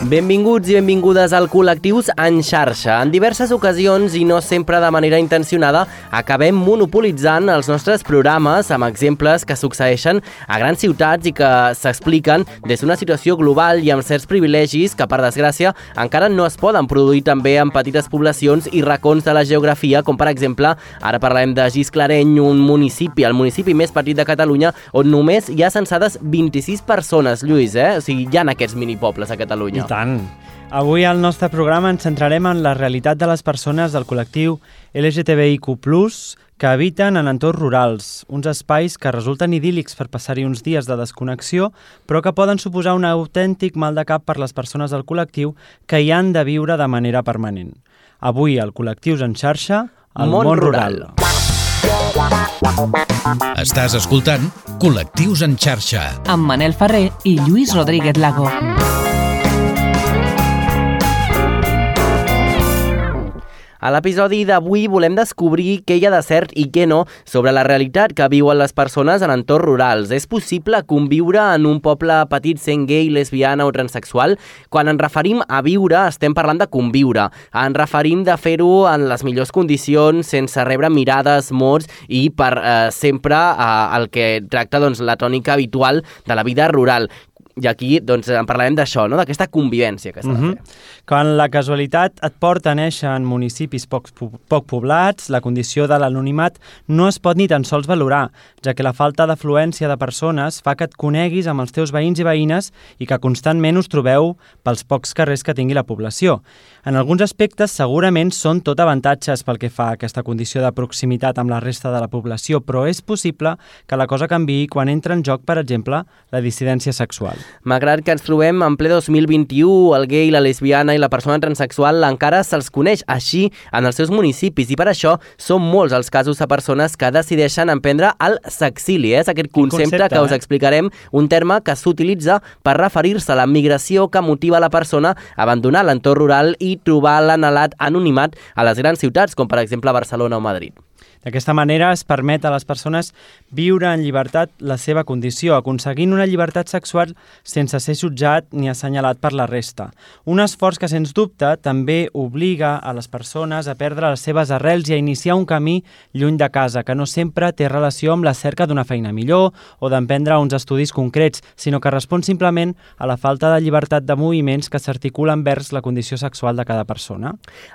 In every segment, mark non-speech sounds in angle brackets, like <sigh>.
Benvinguts i benvingudes al Col·lectius en xarxa. En diverses ocasions, i no sempre de manera intencionada, acabem monopolitzant els nostres programes amb exemples que succeeixen a grans ciutats i que s'expliquen des d'una situació global i amb certs privilegis que, per desgràcia, encara no es poden produir també en petites poblacions i racons de la geografia, com per exemple, ara parlem de Gisclareny, un municipi, el municipi més petit de Catalunya, on només hi ha censades 26 persones, Lluís, eh? O sigui, hi ha aquests minipobles a Catalunya. Tant. Avui al nostre programa ens centrarem en la realitat de les persones del col·lectiu LGTBIQ+, que habiten en entorns rurals, uns espais que resulten idíl·lics per passar-hi uns dies de desconnexió, però que poden suposar un autèntic mal de cap per les persones del col·lectiu que hi han de viure de manera permanent. Avui, al Col·lectius en xarxa, el món, món rural. rural. Estàs escoltant Col·lectius en xarxa. Amb Manel Ferrer i Lluís Rodríguez Lago. A l'episodi d'avui volem descobrir què hi ha de cert i què no sobre la realitat que viuen les persones en entorns rurals. És possible conviure en un poble petit sent gay, lesbiana o transexual? Quan ens referim a viure, estem parlant de conviure. Ens referim de fer-ho en les millors condicions, sense rebre mirades, mots i per eh, sempre eh, el que tracta doncs, la tònica habitual de la vida rural. I aquí doncs, en parlarem d'això, no? d'aquesta convivència que s'ha mm -hmm. de fer. Quan la casualitat et porta a néixer en municipis poc, poc poblats, la condició de l'anonimat no es pot ni tan sols valorar, ja que la falta d'afluència de persones fa que et coneguis amb els teus veïns i veïnes i que constantment us trobeu pels pocs carrers que tingui la població. En alguns aspectes segurament són tot avantatges pel que fa a aquesta condició de proximitat amb la resta de la població, però és possible que la cosa canvi quan entra en joc, per exemple, la dissidència sexual. Malgrat que ens trobem en ple 2021, el gay, la lesbiana i la persona transexual encara se'ls coneix així en els seus municipis i per això són molts els casos de persones que decideixen emprendre el sexili. Eh? És aquest concepte, concepte que us eh? explicarem, un terme que s'utilitza per referir-se a la migració que motiva la persona a abandonar l'entorn rural i trobar l'anhelat anonimat a les grans ciutats, com per exemple Barcelona o Madrid. D'aquesta manera es permet a les persones viure en llibertat la seva condició, aconseguint una llibertat sexual sense ser jutjat ni assenyalat per la resta. Un esforç que, sens dubte, també obliga a les persones a perdre les seves arrels i a iniciar un camí lluny de casa, que no sempre té relació amb la cerca d'una feina millor o d'emprendre uns estudis concrets, sinó que respon simplement a la falta de llibertat de moviments que s'articulen vers la condició sexual de cada persona.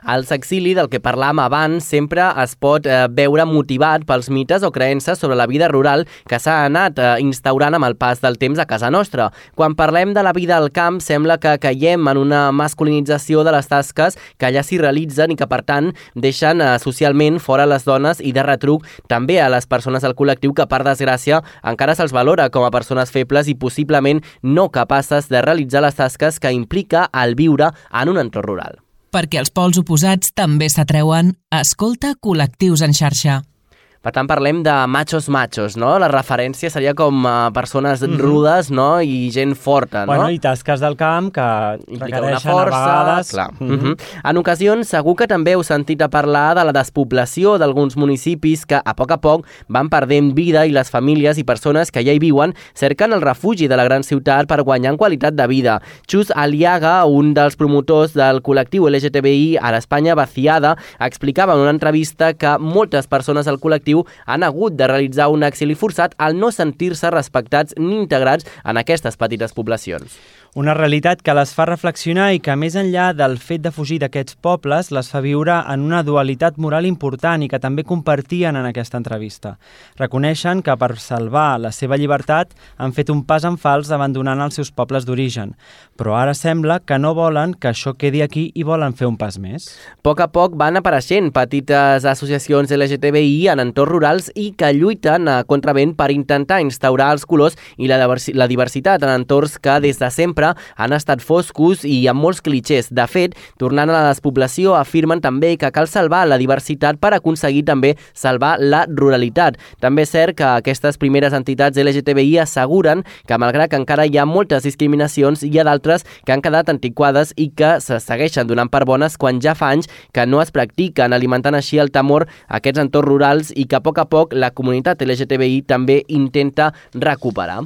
El sexili, del que parlàvem abans, sempre es pot eh, veure veure motivat pels mites o creences sobre la vida rural que s'ha anat eh, instaurant amb el pas del temps a casa nostra. Quan parlem de la vida al camp, sembla que caiem en una masculinització de les tasques que allà s'hi realitzen i que, per tant, deixen eh, socialment fora les dones i de retruc també a les persones del col·lectiu que, per desgràcia, encara se'ls valora com a persones febles i possiblement no capaces de realitzar les tasques que implica el viure en un entorn rural perquè els pols oposats també s'atreuen, escolta col·lectius en xarxa. Per tant, parlem de machos machos, no? La referència seria com a persones mm -hmm. rudes, no? I gent forta, no? Bueno, i tasques del camp que Implica una força, a vegades... Clar. Mm -hmm. Mm -hmm. En ocasions, segur que també heu sentit a parlar de la despoblació d'alguns municipis que, a poc a poc, van perdent vida i les famílies i persones que ja hi viuen cerquen el refugi de la gran ciutat per guanyar en qualitat de vida. Xus Aliaga, un dels promotors del col·lectiu LGTBI a l'Espanya vaciada, explicava en una entrevista que moltes persones del col·lectiu educatiu han hagut de realitzar un exili forçat al no sentir-se respectats ni integrats en aquestes petites poblacions. Una realitat que les fa reflexionar i que, més enllà del fet de fugir d'aquests pobles, les fa viure en una dualitat moral important i que també compartien en aquesta entrevista. Reconeixen que per salvar la seva llibertat han fet un pas en fals abandonant els seus pobles d'origen, però ara sembla que no volen que això quedi aquí i volen fer un pas més. A poc a poc van apareixent petites associacions LGTBI en entorns rurals i que lluiten a contravent per intentar instaurar els colors i la diversitat en entorns que des de sempre sempre han estat foscos i amb molts clichés. De fet, tornant a la despoblació, afirmen també que cal salvar la diversitat per aconseguir també salvar la ruralitat. També és cert que aquestes primeres entitats LGTBI asseguren que, malgrat que encara hi ha moltes discriminacions, hi ha d'altres que han quedat antiquades i que se segueixen donant per bones quan ja fa anys que no es practiquen, alimentant així el temor a aquests entorns rurals i que a poc a poc la comunitat LGTBI també intenta recuperar.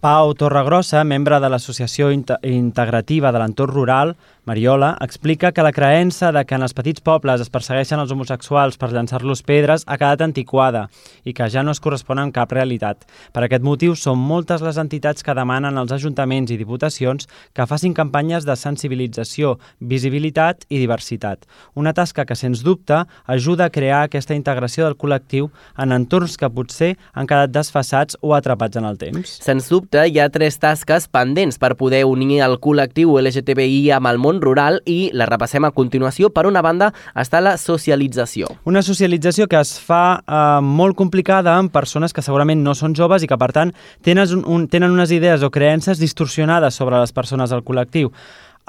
Pau Torregrossa, membre de l'Associació Integrativa de l'Entorn Rural, Mariola, explica que la creença de que en els petits pobles es persegueixen els homosexuals per llançar-los pedres ha quedat antiquada i que ja no es correspon amb cap realitat. Per aquest motiu, són moltes les entitats que demanen als ajuntaments i diputacions que facin campanyes de sensibilització, visibilitat i diversitat. Una tasca que, sens dubte, ajuda a crear aquesta integració del col·lectiu en entorns que potser han quedat desfassats o atrapats en el temps. Sens dubte, hi ha tres tasques pendents per poder unir el col·lectiu LGTBI amb el món món rural i la repassem a continuació. Per una banda està la socialització. Una socialització que es fa eh, molt complicada amb persones que segurament no són joves i que, per tant, tenen, un, tenen unes idees o creences distorsionades sobre les persones del col·lectiu.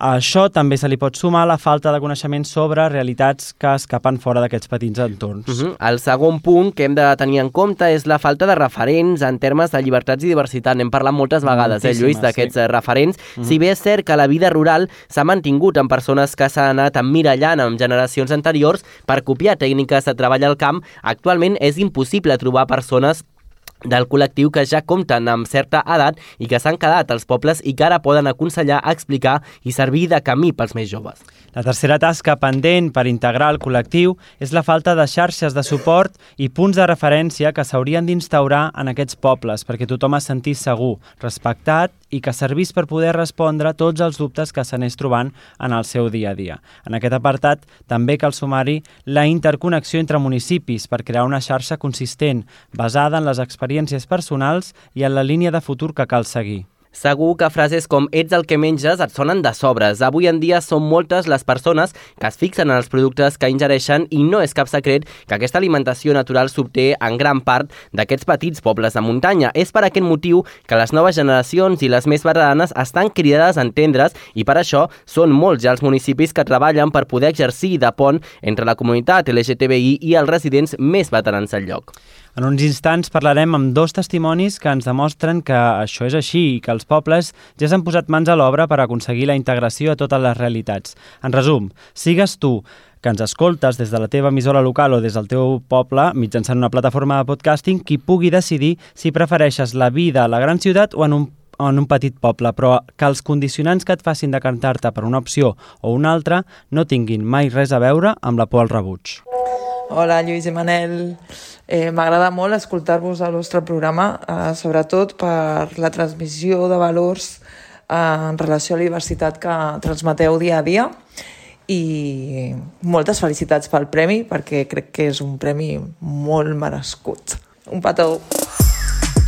A això també se li pot sumar la falta de coneixement sobre realitats que escapen fora d'aquests petits entorns. Uh mhm. -huh. El segon punt que hem de tenir en compte és la falta de referents en termes de llibertats i diversitat. N'hem parlat moltes vegades, eh, Lluís, d'aquests sí. Eh, referents. Uh mhm. -huh. Si bé és cert que la vida rural s'ha mantingut en persones que s'han anat emmirallant en generacions anteriors per copiar tècniques de treball al camp, actualment és impossible trobar persones del col·lectiu que ja compten amb certa edat i que s'han quedat als pobles i que ara poden aconsellar, explicar i servir de camí pels més joves. La tercera tasca pendent per integrar el col·lectiu és la falta de xarxes de suport i punts de referència que s'haurien d'instaurar en aquests pobles perquè tothom es sentís segur, respectat i que servís per poder respondre tots els dubtes que s'anés trobant en el seu dia a dia. En aquest apartat també cal sumar-hi la interconnexió entre municipis per crear una xarxa consistent basada en les experiències personals i en la línia de futur que cal seguir. Segur que frases com ets el que menges et sonen de sobres. Avui en dia són moltes les persones que es fixen en els productes que ingereixen i no és cap secret que aquesta alimentació natural s'obté en gran part d'aquests petits pobles de muntanya. És per aquest motiu que les noves generacions i les més veteranes estan cridades a entendre's i per això són molts ja els municipis que treballen per poder exercir de pont entre la comunitat LGTBI i els residents més veterans del lloc. En uns instants parlarem amb dos testimonis que ens demostren que això és així i que els pobles ja s'han posat mans a l'obra per aconseguir la integració a totes les realitats. En resum, sigues tu que ens escoltes des de la teva emissora local o des del teu poble mitjançant una plataforma de podcasting qui pugui decidir si prefereixes la vida a la gran ciutat o en un en un petit poble, però que els condicionants que et facin decantar-te per una opció o una altra no tinguin mai res a veure amb la por al rebuig. Hola, Lluís i Manel. Eh, M'agrada molt escoltar-vos al vostre programa, eh, sobretot per la transmissió de valors eh, en relació a la diversitat que transmeteu dia a dia i moltes felicitats pel premi perquè crec que és un premi molt merescut. Un petó!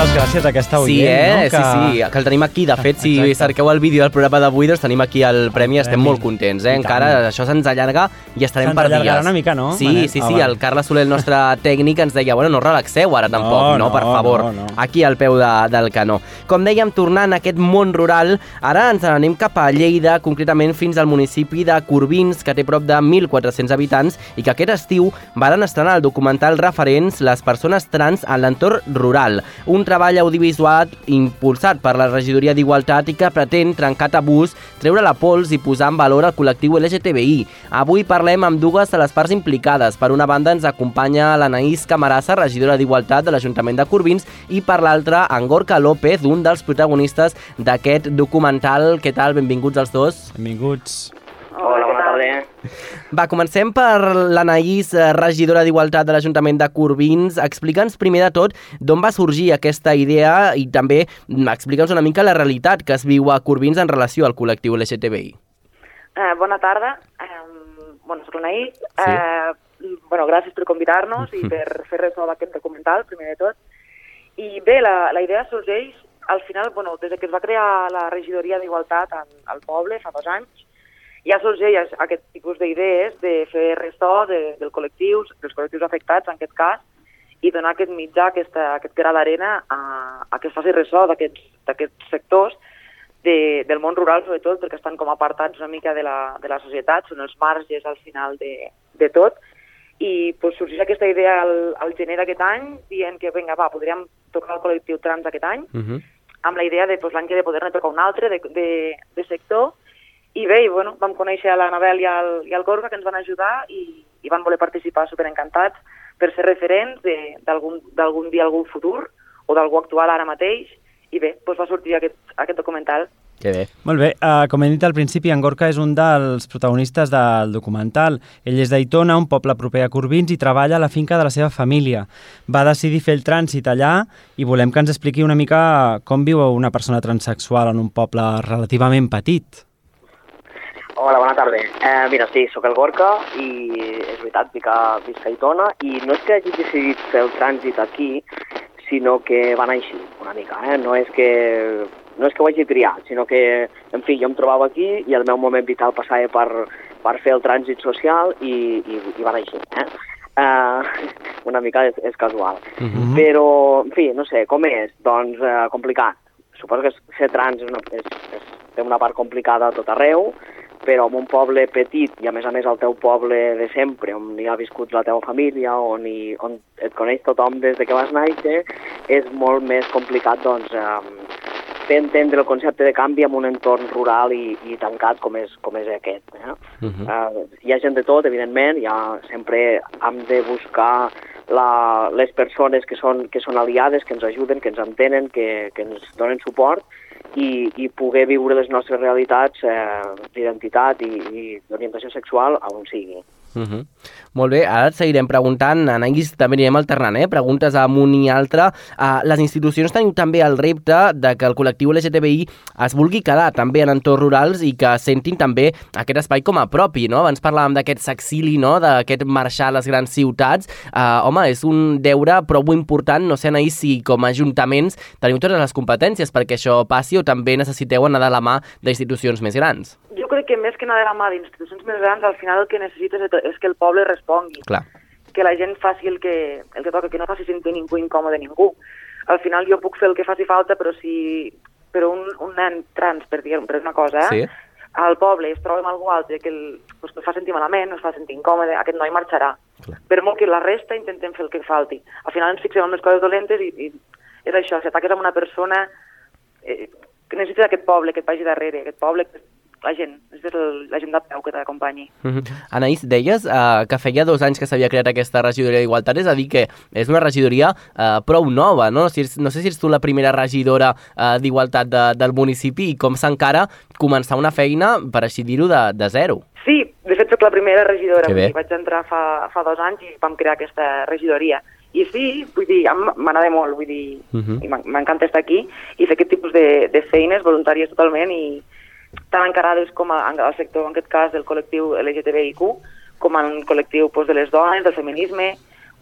Moltes gràcies a aquesta oient, sí, eh? no? Que... Sí, sí, que el tenim aquí. De fet, si Exacte. cerqueu el vídeo del programa d'avui, doncs tenim aquí el premi i estem premi. molt contents, eh? Encara això se'ns allarga i estarem per dies. una mica, no? Sí, Manet? sí, sí. Ah, el Carles Soler, el nostre <laughs> tècnic, ens deia, bueno, no relaxeu ara tampoc, no, no, per favor. No, no. Aquí al peu de, del canó. Com dèiem, tornant a aquest món rural, ara ens anem cap a Lleida, concretament fins al municipi de Corbins, que té prop de 1.400 habitants i que aquest estiu van estrenar el documental referents les persones trans en l'entorn rural. Un treball audiovisual impulsat per la regidoria d'Igualtat i que pretén trencar tabús, treure la pols i posar en valor el col·lectiu LGTBI. Avui parlem amb dues de les parts implicades. Per una banda ens acompanya l'Anaïs Camarassa, regidora d'Igualtat de l'Ajuntament de Corbins, i per l'altra en Gorka López, un dels protagonistes d'aquest documental. Què tal? Benvinguts els dos. Benvinguts. Tarda. Va, comencem per l'Anaïs, eh, regidora d'Igualtat de l'Ajuntament de Corbins. Explica'ns primer de tot d'on va sorgir aquesta idea i també mm, explica'ns una mica la realitat que es viu a Corbins en relació al col·lectiu LGTBI. Eh, bona tarda. Eh, bueno, soc l'Anaïs. Sí. Eh, bueno, gràcies per convidar-nos i <laughs> per fer res d'aquest documental, primer de tot. I bé, la, la idea sorgeix al final, bueno, des que es va crear la regidoria d'Igualtat al, al poble fa dos anys, ja sorgeix aquest tipus d'idees de fer ressò de, del col·lectius, dels col·lectius afectats en aquest cas, i donar aquest mitjà, aquesta, aquest gra d'arena a, a que es faci ressò d'aquests sectors de, del món rural, sobretot, perquè estan com apartats una mica de la, de la societat, són els marges al final de, de tot, i pues, sorgeix aquesta idea al, al gener d'aquest any, dient que, vinga, va, podríem tocar el col·lectiu trans aquest any, uh -huh. amb la idea de pues, l'any que de poder-ne tocar un altre de, de, de sector, i bé, i, bueno, vam conèixer a l'Anabel i, al, i al Gorga, que ens van ajudar, i, i van voler participar superencantats per ser referents d'algun dia, algun futur, o d'algú actual ara mateix, i bé, doncs va sortir aquest, aquest documental. Que bé. Molt bé. Uh, com he dit al principi, en Gorka és un dels protagonistes del documental. Ell és d'Aitona, un poble proper a Corbins, i treballa a la finca de la seva família. Va decidir fer el trànsit allà i volem que ens expliqui una mica com viu una persona transexual en un poble relativament petit. Hola, bona tarda. Eh, mira, sí, sóc el Gorka i és veritat, visc a, visc a Aitona i no és que hagi decidit fer el trànsit aquí, sinó que van així, una mica. Eh? No, és que, no és que ho hagi triat, sinó que, en fi, jo em trobava aquí i el meu moment vital passava per, per fer el trànsit social i, i, i van així. Eh? Uh, <laughs> una mica és, és casual. Uh mhm. -huh. Però, en fi, no sé, com és? Doncs uh, complicat. Suposo que ser trans és una, és, és, té una part complicada a tot arreu, però en un poble petit i a més a més el teu poble de sempre, on hi ha viscut la teva família, on, hi, on et coneix tothom des de que vas néixer, és molt més complicat doncs, eh, fer entendre el concepte de canvi en un entorn rural i, i tancat com és, com és aquest. Eh? Uh -huh. uh, hi ha gent de tot, evidentment, ja sempre hem de buscar la, les persones que són, que són aliades, que ens ajuden, que ens entenen, que, que ens donen suport i, i poder viure les nostres realitats eh, d'identitat i, i d'orientació sexual on sigui. Uh -huh. Molt bé, ara et seguirem preguntant, Anaïs, també anirem alternant, eh? preguntes amunt i altre. Uh, les institucions teniu també el repte de que el col·lectiu LGTBI es vulgui quedar també en entorns rurals i que sentin també aquest espai com a propi, no? Abans parlàvem d'aquest sexili, no? d'aquest marxar a les grans ciutats. Uh, home, és un deure prou important, no sé, Anaïs, si com a ajuntaments teniu totes les competències perquè això passi o també necessiteu anar de la mà d'institucions més grans. Crec que més que anar de la mà d'institucions més grans, al final el que necessites és que el poble respongui. Clar. Que la gent faci el que, el que toca, que no faci sentir ningú incòmode ningú. Al final jo puc fer el que faci falta, però si però un, un nen trans, per dir per una cosa, eh, sí. al poble es troba amb algú altre que el, pues, el fa sentir malament, es fa sentir incòmode, aquest noi marxarà. Clar. Per molt que la resta intentem fer el que falti. Al final ens fixem en les coses dolentes i, i és això, si ataques amb una persona eh, que necessita aquest poble que et vagi darrere, aquest poble que la gent, és el, la gent de peu que t'acompanyi. Mm -hmm. Anaïs, deies uh, que feia dos anys que s'havia creat aquesta regidoria d'Igualtat, és a dir, que és una regidoria uh, prou nova, no? Si, no sé si ets tu la primera regidora uh, d'Igualtat de, del municipi i com s'encara començar una feina, per així dir-ho, de, de zero. Sí, de fet soc la primera regidora, vaig entrar fa, fa dos anys i vam crear aquesta regidoria. I sí, vull dir, m'agrada molt, vull dir, uh -huh. i m'encanta estar aquí i fer aquest tipus de, de feines voluntàries totalment i, tan encarades com a, al sector, en aquest cas, del col·lectiu LGTBIQ, com en col·lectiu pues, de les dones, del feminisme.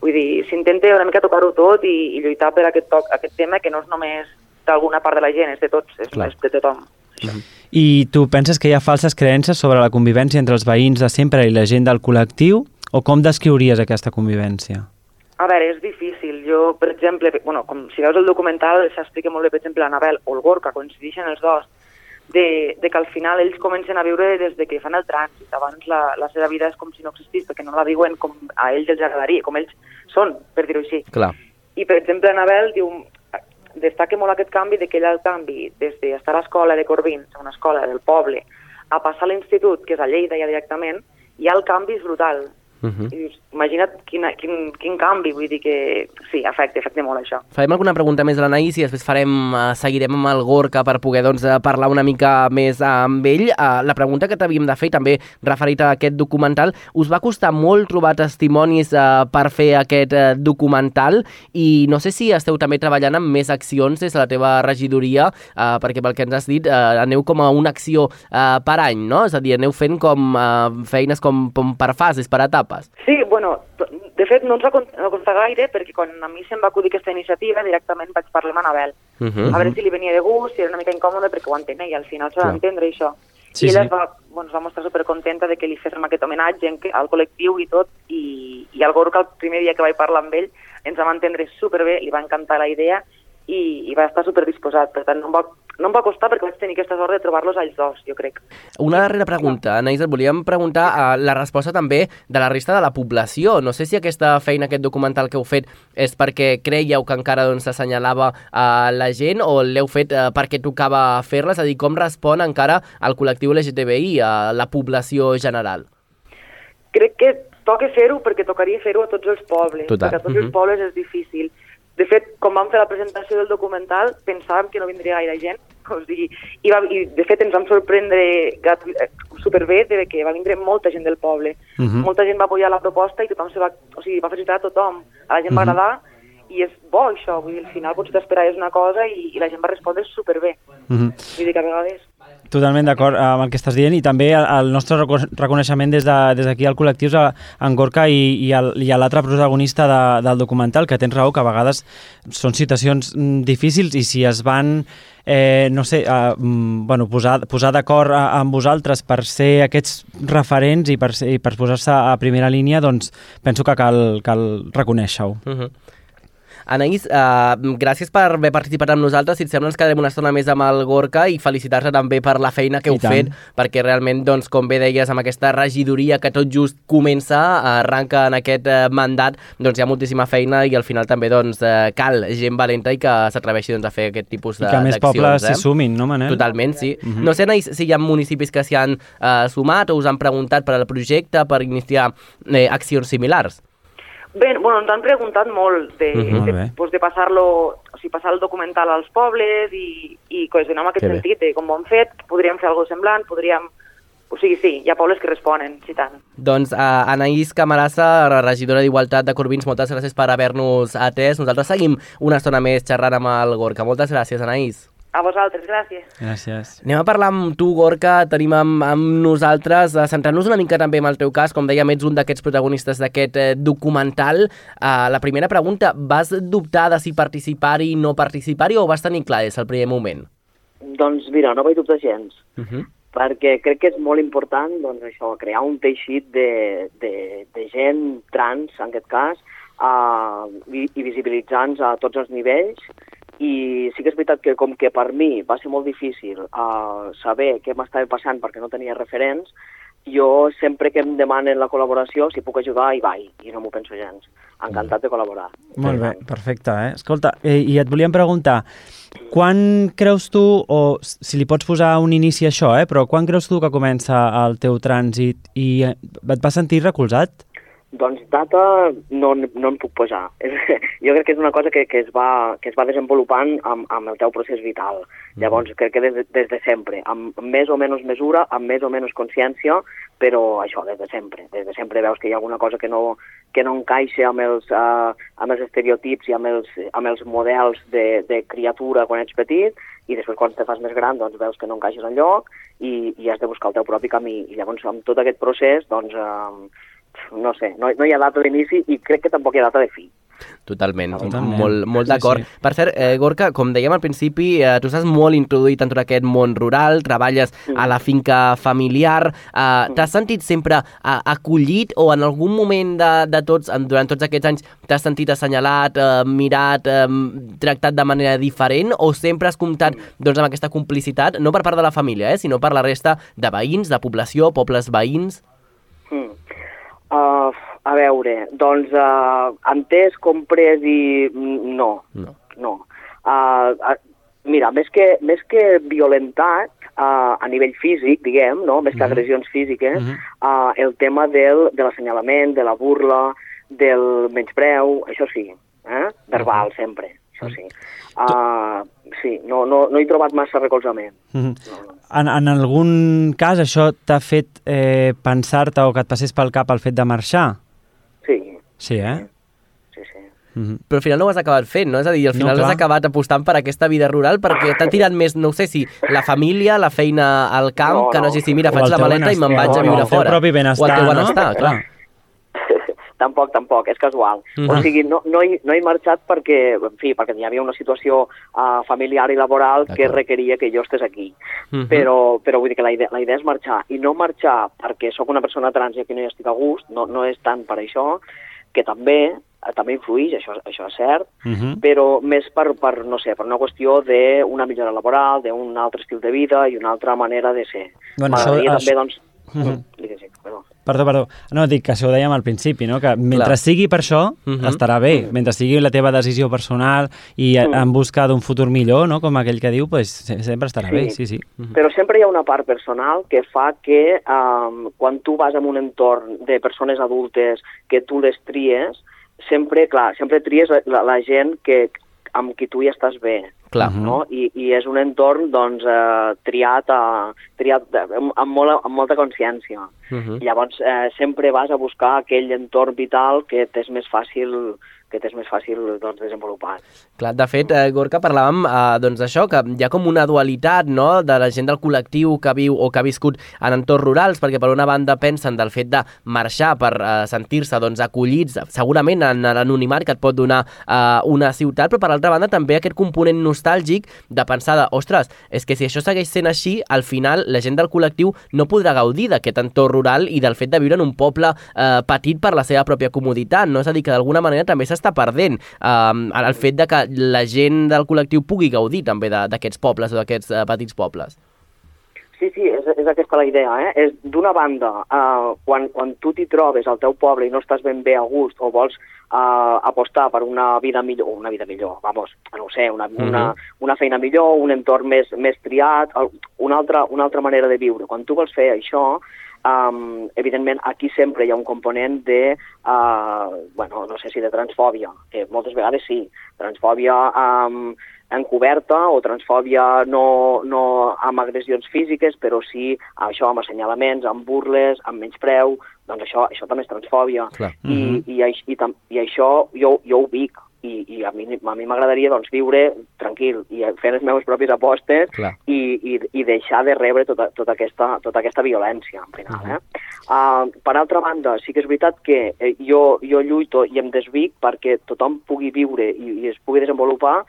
Vull dir, s'intenta una mica tocar-ho tot i, i lluitar per aquest, toc, aquest tema que no és només d'alguna part de la gent, és de tots, és, és de tothom. Mm -hmm. I tu penses que hi ha falses creences sobre la convivència entre els veïns de sempre i la gent del col·lectiu? O com descriuries aquesta convivència? A veure, és difícil. Jo, per exemple, bueno, com si veus el documental, s'explica molt bé, per exemple, l'Anabel o el Gorka, coincideixen els dos de, de que al final ells comencen a viure des de que fan el trànsit. Abans la, la seva vida és com si no existís, perquè no la viuen com a ells els agradaria, com ells són, per dir-ho així. Clar. I, per exemple, Anabel diu, destaca molt aquest canvi de que ella el canvi des d'estar a l'escola de Corbins, a una escola del poble, a passar a l'institut, que és a Lleida ja directament, i el canvi és brutal. Uh -huh. I dius, imagina't quin, quin, quin canvi, vull dir que sí, afecta, afecta molt això. Farem alguna pregunta més a l'Anaïs i després farem, uh, seguirem amb el Gorka per poder doncs, uh, parlar una mica més amb ell. Uh, la pregunta que t'havíem de fer, també referit a aquest documental, us va costar molt trobar testimonis uh, per fer aquest uh, documental i no sé si esteu també treballant amb més accions des de la teva regidoria, uh, perquè pel que ens has dit, uh, aneu com a una acció uh, per any, no? És a dir, aneu fent com uh, feines com, com per fases, per etapes etapes. Sí, bueno, de fet, no ens va costar gaire perquè quan a mi se'm va acudir aquesta iniciativa directament vaig parlar amb Anabel. Uh -huh. A veure si li venia de gust, si era una mica incòmode perquè ho entenia i al final s'ha d'entendre això. Sí, I ella sí. es va, bueno, es va mostrar supercontenta de que li féssim aquest homenatge al col·lectiu i tot i, i el Gorka el primer dia que vaig parlar amb ell ens vam entendre superbé, li va encantar la idea i, i va estar superdisposat. Per tant, no em, va, no em va costar perquè vaig tenir aquesta sort de trobar-los a ells dos, jo crec. Una darrera pregunta, Anaïs, et volíem preguntar uh, la resposta també de la resta de la població. No sé si aquesta feina, aquest documental que heu fet, és perquè creieu que encara doncs, s'assenyalava a la gent o l'heu fet uh, perquè tocava fer-la? És a dir, com respon encara el col·lectiu LGTBI a la població general? crec que toca fer-ho perquè tocaria fer-ho a tots els pobles, Total. perquè a tots Mhm. els pobles és difícil. De fet, quan vam fer la presentació del documental, pensàvem que no vindria gaire gent, o sigui, i, va, i de fet ens vam sorprendre eh, superbé de que va vindre molta gent del poble. Mhm. Molta gent va apoyar la proposta i tothom se va, o sigui, va felicitar a tothom. A la gent va Mhm. agradar i és bo això, vull dir, al final potser t'esperaves una cosa i, i la gent va respondre superbé. Mhm. Vull dir que a vegades... Totalment d'acord amb el que estàs dient i també el, nostre reco- reconeixement des d'aquí de, des al col·lectiu a en Gorka i, i, i a l'altre protagonista de, del documental, que tens raó, que a vegades són situacions mm, difícils i si es van eh, no sé, eh, mm, bueno, posar, posar d'acord amb vosaltres per ser aquests referents i per, i per posar-se a primera línia, doncs penso que cal, cal reconèixer-ho. Uh -huh. Anaïs, uh, gràcies per haver participat amb nosaltres. Si et sembla, ens quedarem una estona més amb el Gorka i felicitar-te també per la feina que I heu tant. fet, perquè realment, doncs, com bé deies, amb aquesta regidoria que tot just comença, arranca en aquest uh, mandat, doncs hi ha moltíssima feina i al final també doncs, uh, cal gent valenta i que s'atreveixi doncs, a fer aquest tipus I de- que més d'accions. pobles eh? s'hi sumin, no, Manel? Totalment, sí. Mhm. No sé, Anaïs, si hi ha municipis que s'hi han uh, sumat o us han preguntat per al projecte per iniciar eh, accions similars. Bé, bueno, ens han preguntat molt de, Mhm. Molt de, bé. pues, de passar-lo, o sigui, passar el documental als pobles i, i cohesionar en aquest Que bé. sentit, de com ho hem fet, podríem fer alguna semblant, podríem... O sigui, sí, hi ha pobles que responen, sí tant. Doncs uh, Anaïs Camarassa, regidora d'Igualtat de Corbins, moltes gràcies per haver-nos atès. Nosaltres seguim una estona més xerrant amb el Gorka. Moltes gràcies, Anaïs. A vosaltres, gràcies. Gràcies. Anem a parlar amb tu, Gorka, tenim amb, amb nosaltres, uh, centrant-nos una mica també en el teu cas, com dèiem, ets un d'aquests protagonistes d'aquest eh, documental. Uh, la primera pregunta, vas dubtar de si participar-hi o no participar-hi o vas tenir clar des del primer moment? Doncs mira, no vaig dubtar gens, Uh -huh. perquè crec que és molt important doncs, això, crear un teixit de, de, de gent trans, en aquest cas, uh, i, i visibilitzant a tots els nivells, i sí que és veritat que com que per mi va ser molt difícil uh, saber què m'estava passant perquè no tenia referents, jo sempre que em demanen la col·laboració, si puc ajudar, hi vaig, i no m'ho penso gens. Encantat de col·laborar. Molt bé, perfecte. Eh? Escolta, eh, i et volíem preguntar, quan creus tu, o si li pots posar un inici a això, eh, però quan creus tu que comença el teu trànsit i eh, et vas sentir recolzat? Doncs data no, no en puc posar. <laughs> jo crec que és una cosa que, que, es, va, que es va desenvolupant amb, amb el teu procés vital. Llavors, crec que des, de- des de sempre, amb més o menys mesura, amb més o menys consciència, però això, des de sempre. Des de sempre veus que hi ha alguna cosa que no, que no encaixa amb els, uh, amb els estereotips i amb els, amb els models de, de criatura quan ets petit, i després quan te fas més gran doncs veus que no encaixes enlloc i, i has de buscar el teu propi camí. I llavors, amb tot aquest procés, doncs, uh, no sé, no, no hi ha data d'inici i crec que tampoc hi ha data de fi. Totalment, Totalment. molt, molt Sí, d'acord. sí. Per cert, eh, Gorka, com dèiem al principi, eh, tu estàs molt introduït en tot aquest món rural, treballes a la finca familiar, eh, t'has sentit sempre eh, acollit o en algun moment de, de tots, en- durant tots aquests anys, t'has sentit assenyalat, eh, mirat, eh, tractat de manera diferent o sempre has comptat doncs, amb aquesta complicitat, no per part de la família, eh, sinó per la resta de veïns, de població, pobles veïns? Uh, a veure, doncs uh, entès, comprès i... mm, no, No. no. Uh, uh, mira, més que, més que violentat uh, a nivell físic, diguem, no? més que agressions físiques, uh, el tema del, de l'assenyalament, de la burla, del menyspreu, això sí, eh? verbal sempre, això sí. Uh, sí, no, no, no he trobat massa recolzament. Mhm. En, en algun cas això t'ha fet eh, pensar-te o que et passés pel cap el fet de marxar? Sí, Sí, eh? sí, sí. Mhm. Però al final no ho has acabat fent, no? És a dir, al No, final clar. has acabat apostant per aquesta vida rural perquè t'ha tirat més, no ho sé si la família, la feina al camp, No, que no no. hagi si mira, O faig la maleta i me'n vaig a no, viure el teu fora. propi benestar, o el teu no? benestar, clar. Tampoc, tampoc, és casual. Uh Mhm. -huh. O sigui, no, no, he, no he marxat perquè, en fi, perquè hi havia una situació uh, familiar i laboral que requeria que jo estés aquí. Mhm. Però, però vull dir que la idea, la idea és marxar. I no marxar perquè sóc una persona trans i aquí no hi estic a gust, no, no és tant per això, que també eh, també influeix, això, això és cert, Uh -huh. però més per, per, no sé, per una qüestió d'una millora laboral, d'un altre estil de vida i una altra manera de ser. Bueno, això- també, doncs... Mhm. Digues, sí, perdó. Perdó, perdó. No, dic que això ho dèiem al principi, no? que mentre Clar. sigui per això, Mhm. estarà bé. Mentre sigui la teva decisió personal i Mm. en busca d'un futur millor, no? com aquell que diu, pues, se- sempre estarà Sí. bé, sí, sí. Però sempre hi ha una part personal que fa que um, quan tu vas en un entorn de persones adultes que tu les tries, sempre, clar, sempre tries la, la, la gent que, amb qui tu hi estàs bé. Clar. Mhm. no? I, i és un entorn doncs, eh, triat, a, triat de- amb, amb, molt, amb molta consciència. Mhm. Llavors eh, sempre vas a buscar aquell entorn vital que t'és més fàcil que t'és més fàcil doncs, desenvolupar. Clar, de fet, eh, Gorka, parlàvem eh, doncs això, que hi ha com una dualitat no? de la gent del col·lectiu que viu o que ha viscut en entorns rurals, perquè per una banda pensen del fet de marxar per eh, sentir-se doncs, acollits, segurament en l'anonimat que et pot donar eh, una ciutat, però per altra banda també aquest component nostàlgic de pensar de, ostres, és que si això segueix sent així, al final la gent del col·lectiu no podrà gaudir d'aquest entorn rural i del fet de viure en un poble eh, petit per la seva pròpia comoditat, no? És a dir, que d'alguna manera també s'està perdent eh, el fet de que la gent del col·lectiu pugui gaudir també d'aquests pobles o d'aquests eh, petits pobles. Sí, sí, és, és aquesta la idea. Eh? És D'una banda, eh, quan, quan tu t'hi trobes al teu poble i no estàs ben bé a gust o vols eh, apostar per una vida millor, una vida millor, vamos, no ho sé, una, una, una feina millor, un entorn més, més triat, una altra, una altra manera de viure. Quan tu vols fer això, um, evidentment aquí sempre hi ha un component de, uh, bueno, no sé si de transfòbia, que moltes vegades sí, transfòbia um, encoberta o transfòbia no, no amb agressions físiques, però sí això amb assenyalaments, amb burles, amb menyspreu, doncs això, això també és transfòbia. Clar. I, i, aix- i, tam- i això jo, jo ho vic, i, i a mi a mi m'agradaria doncs, viure tranquil i fer les meves pròpies apostes Clar. i, i, i deixar de rebre tota, tota, aquesta, tota aquesta violència, al final. Eh? Uh, per altra banda, sí que és veritat que eh, jo, jo lluito i em desvic perquè tothom pugui viure i, i es pugui desenvolupar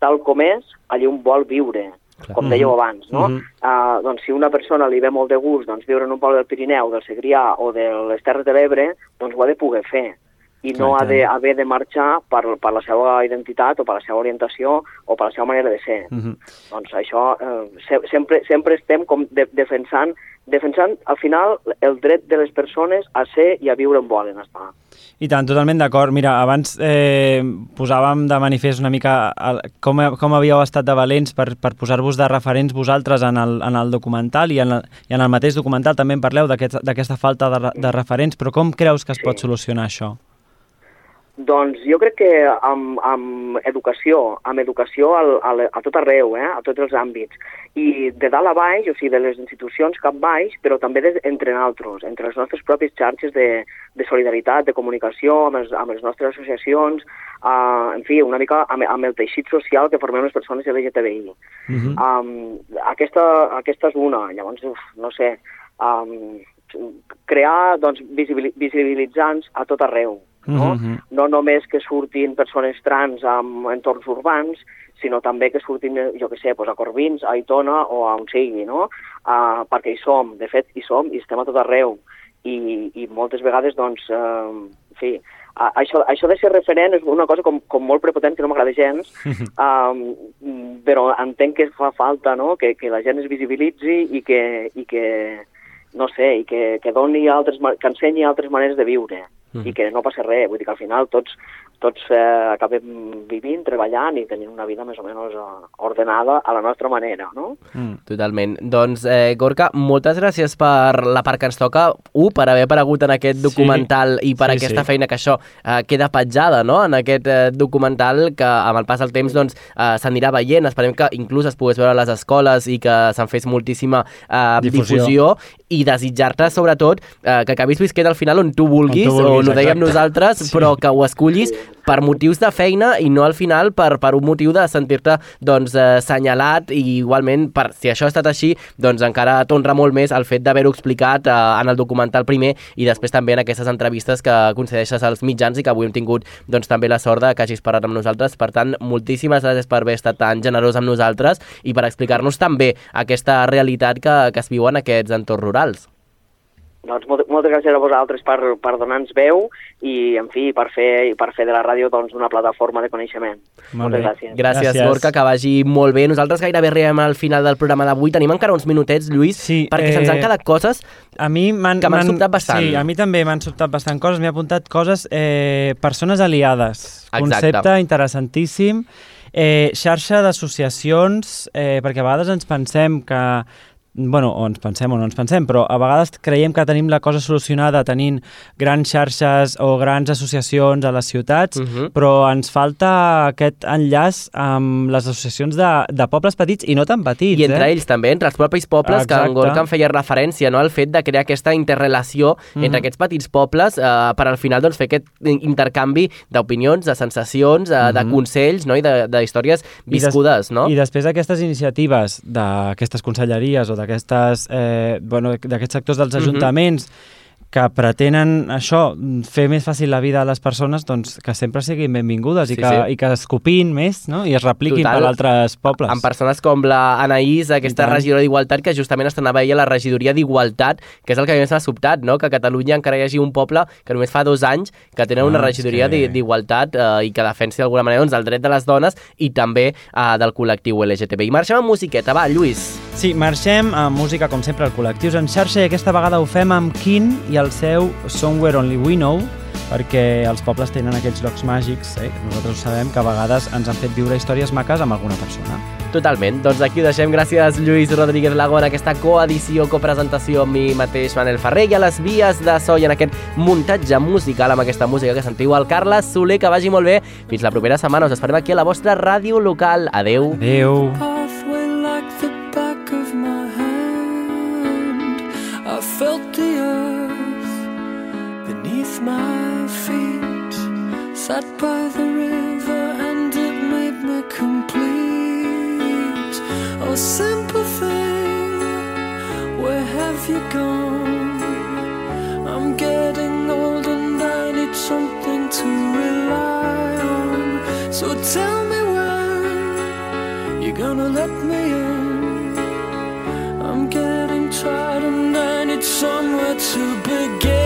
tal com és, allà on vol viure, Clar. com dèieu abans, no? Mhm. uh, doncs si una persona li ve molt de gust doncs, viure en un poble del Pirineu, del Segrià o de les Terres de l'Ebre, doncs ho ha de poder fer i no ha de haver de marxar per, per la seva identitat o per la seva orientació o per la seva manera de ser. Mhm. Doncs això, eh, se, sempre, sempre estem com de, defensant, defensant al final el dret de les persones a ser i a viure on volen estar. I tant, totalment d'acord. Mira, abans eh, posàvem de manifest una mica el, com, com havíeu estat de valents per, per posar-vos de referents vosaltres en el, en el documental i en, el, i en el mateix documental també en parleu d'aquest- d'aquesta falta de, de referents, però com creus que es pot Sí. solucionar això? Doncs jo crec que amb, amb educació, amb educació al, al, a tot arreu, eh? a tots els àmbits, i de dalt a baix, o sigui, de les institucions cap baix, però també de, entre nosaltres, entre les nostres pròpies xarxes de, de solidaritat, de comunicació, amb, els, amb les nostres associacions, uh, en fi, una mica amb, amb el teixit social que formem les persones LGTBI. Uh -huh. Um, aquesta, aquesta és una, llavors, uf, no sé, um, crear doncs, visibili- visibilitzants a tot arreu, no? Mhm. no només que surtin persones trans en entorns urbans, sinó també que surtin, eh, jo que sé, doncs a Corbins, a Aitona o a on sigui, no? Uh, perquè hi som, de fet hi som i estem a tot arreu. I, i moltes vegades, doncs, uh, en fi, uh, això, això de ser referent és una cosa com, com molt prepotent que no m'agrada gens, um, <laughs> però entenc que fa falta no? que, que la gent es visibilitzi i que, i que no sé, i que, que doni altres, que ensenyi altres maneres de viure Mhm. i que no passa res, vull dir que al final tots, tots eh, acabem vivint, treballant i tenint una vida més o menys eh, ordenada a la nostra manera, no? Mm. Totalment. Doncs, eh, Gorka, moltes gràcies per la part que ens toca, un, per haver aparegut en aquest Sí. documental i per Sí, aquesta sí. feina que això eh, queda petjada no? en aquest eh, documental que amb el pas del temps doncs, eh, s'anirà veient. Esperem que inclús es pogués veure a les escoles i que se'n fes moltíssima eh, Difusió. difusió. i desitjar-te, sobretot, eh, que acabis visquent al final on tu vulguis, On tu vulguis, on ho dèiem exacte. nosaltres, Sí. però que ho escollis per motius de feina i no al final per, per un motiu de sentir-te doncs, eh, senyalat i igualment, per, si això ha estat així, doncs encara t'honra molt més el fet d'haver-ho explicat eh, en el documental primer i després també en aquestes entrevistes que concedeixes als mitjans i que avui hem tingut doncs, també la sort de que hagis parlat amb nosaltres. Per tant, moltíssimes gràcies per haver estat tan generós amb nosaltres i per explicar-nos també aquesta realitat que, que es viu en aquests entorns rurals. Doncs molt, moltes gràcies a vosaltres per, per donar-nos veu i, en fi, per fer, per fer de la ràdio doncs, una plataforma de coneixement. Molt moltes bé. gràcies. Gràcies, Gràcies. Gorka, que vagi molt bé. Nosaltres gairebé arribem al final del programa d'avui. Tenim encara uns minutets, Lluís, Sí, perquè eh, se'ns han quedat coses A mi m'han... Que m'han sobtat bastant. Sí, a mi també m'han sobtat bastant coses. M'he apuntat coses... Eh, persones aliades. Exacte. Concepte interessantíssim. Eh, xarxa d'associacions, eh, perquè a vegades ens pensem que bueno, o ens pensem o no ens pensem, però a vegades creiem que tenim la cosa solucionada tenint grans xarxes o grans associacions a les ciutats, Uh -huh. però ens falta aquest enllaç amb les associacions de, de pobles petits i no tan petits. I entre eh? ells també, entre els propis pobles, que en Exacte. Gorka en feia referència, no? al fet de crear aquesta interrelació Mhm. entre aquests petits pobles eh, per al final doncs, fer aquest intercanvi d'opinions, de sensacions, eh, de Mhm. consells no? i de, de històries I des- viscudes. no? I després aquestes iniciatives d'aquestes conselleries o d'aquestes eh, bueno, d'aquests sectors dels Mhm. ajuntaments que pretenen això, fer més fàcil la vida a les persones, doncs que sempre siguin benvingudes Sí, i, que, sí. i que es copin més no? i es repliquin Total. per altres pobles. amb persones com la Anaïs, aquesta regidora d'Igualtat, que justament estrenava ella la regidoria d'Igualtat, que és el que més m'ha sobtat, no? que a Catalunya encara hi hagi un poble que només fa dos anys que tenen una Ah, és regidoria que- que... d'Igualtat eh, i que defensi d'alguna manera doncs, el dret de les dones i també eh, del col·lectiu LGTB. I marxem amb musiqueta, va, Lluís. Sí, marxem amb música, com sempre, al Col·lectius en xarxa i aquesta vegada ho fem amb Kin i el seu Somewhere Only We Know perquè els pobles tenen aquells llocs màgics, eh? nosaltres ho sabem, que a vegades ens han fet viure històries maques amb alguna persona. Totalment. Doncs aquí ho deixem. Gràcies, Lluís Rodríguez Lago, en aquesta coedició, copresentació amb mi mateix, Manel Ferrer, i a les vies de so i en aquest muntatge musical amb aquesta música que sentiu al Carles Soler, que vagi molt bé. Fins la propera setmana. Us esperem aquí a la vostra ràdio local. Adeu. Adeu. pathway Sat by the river and it made me complete. Oh, simple thing, where have you gone? I'm getting old and I need something to rely on. So tell me when you're gonna let me in. I'm getting tired and I need somewhere to begin.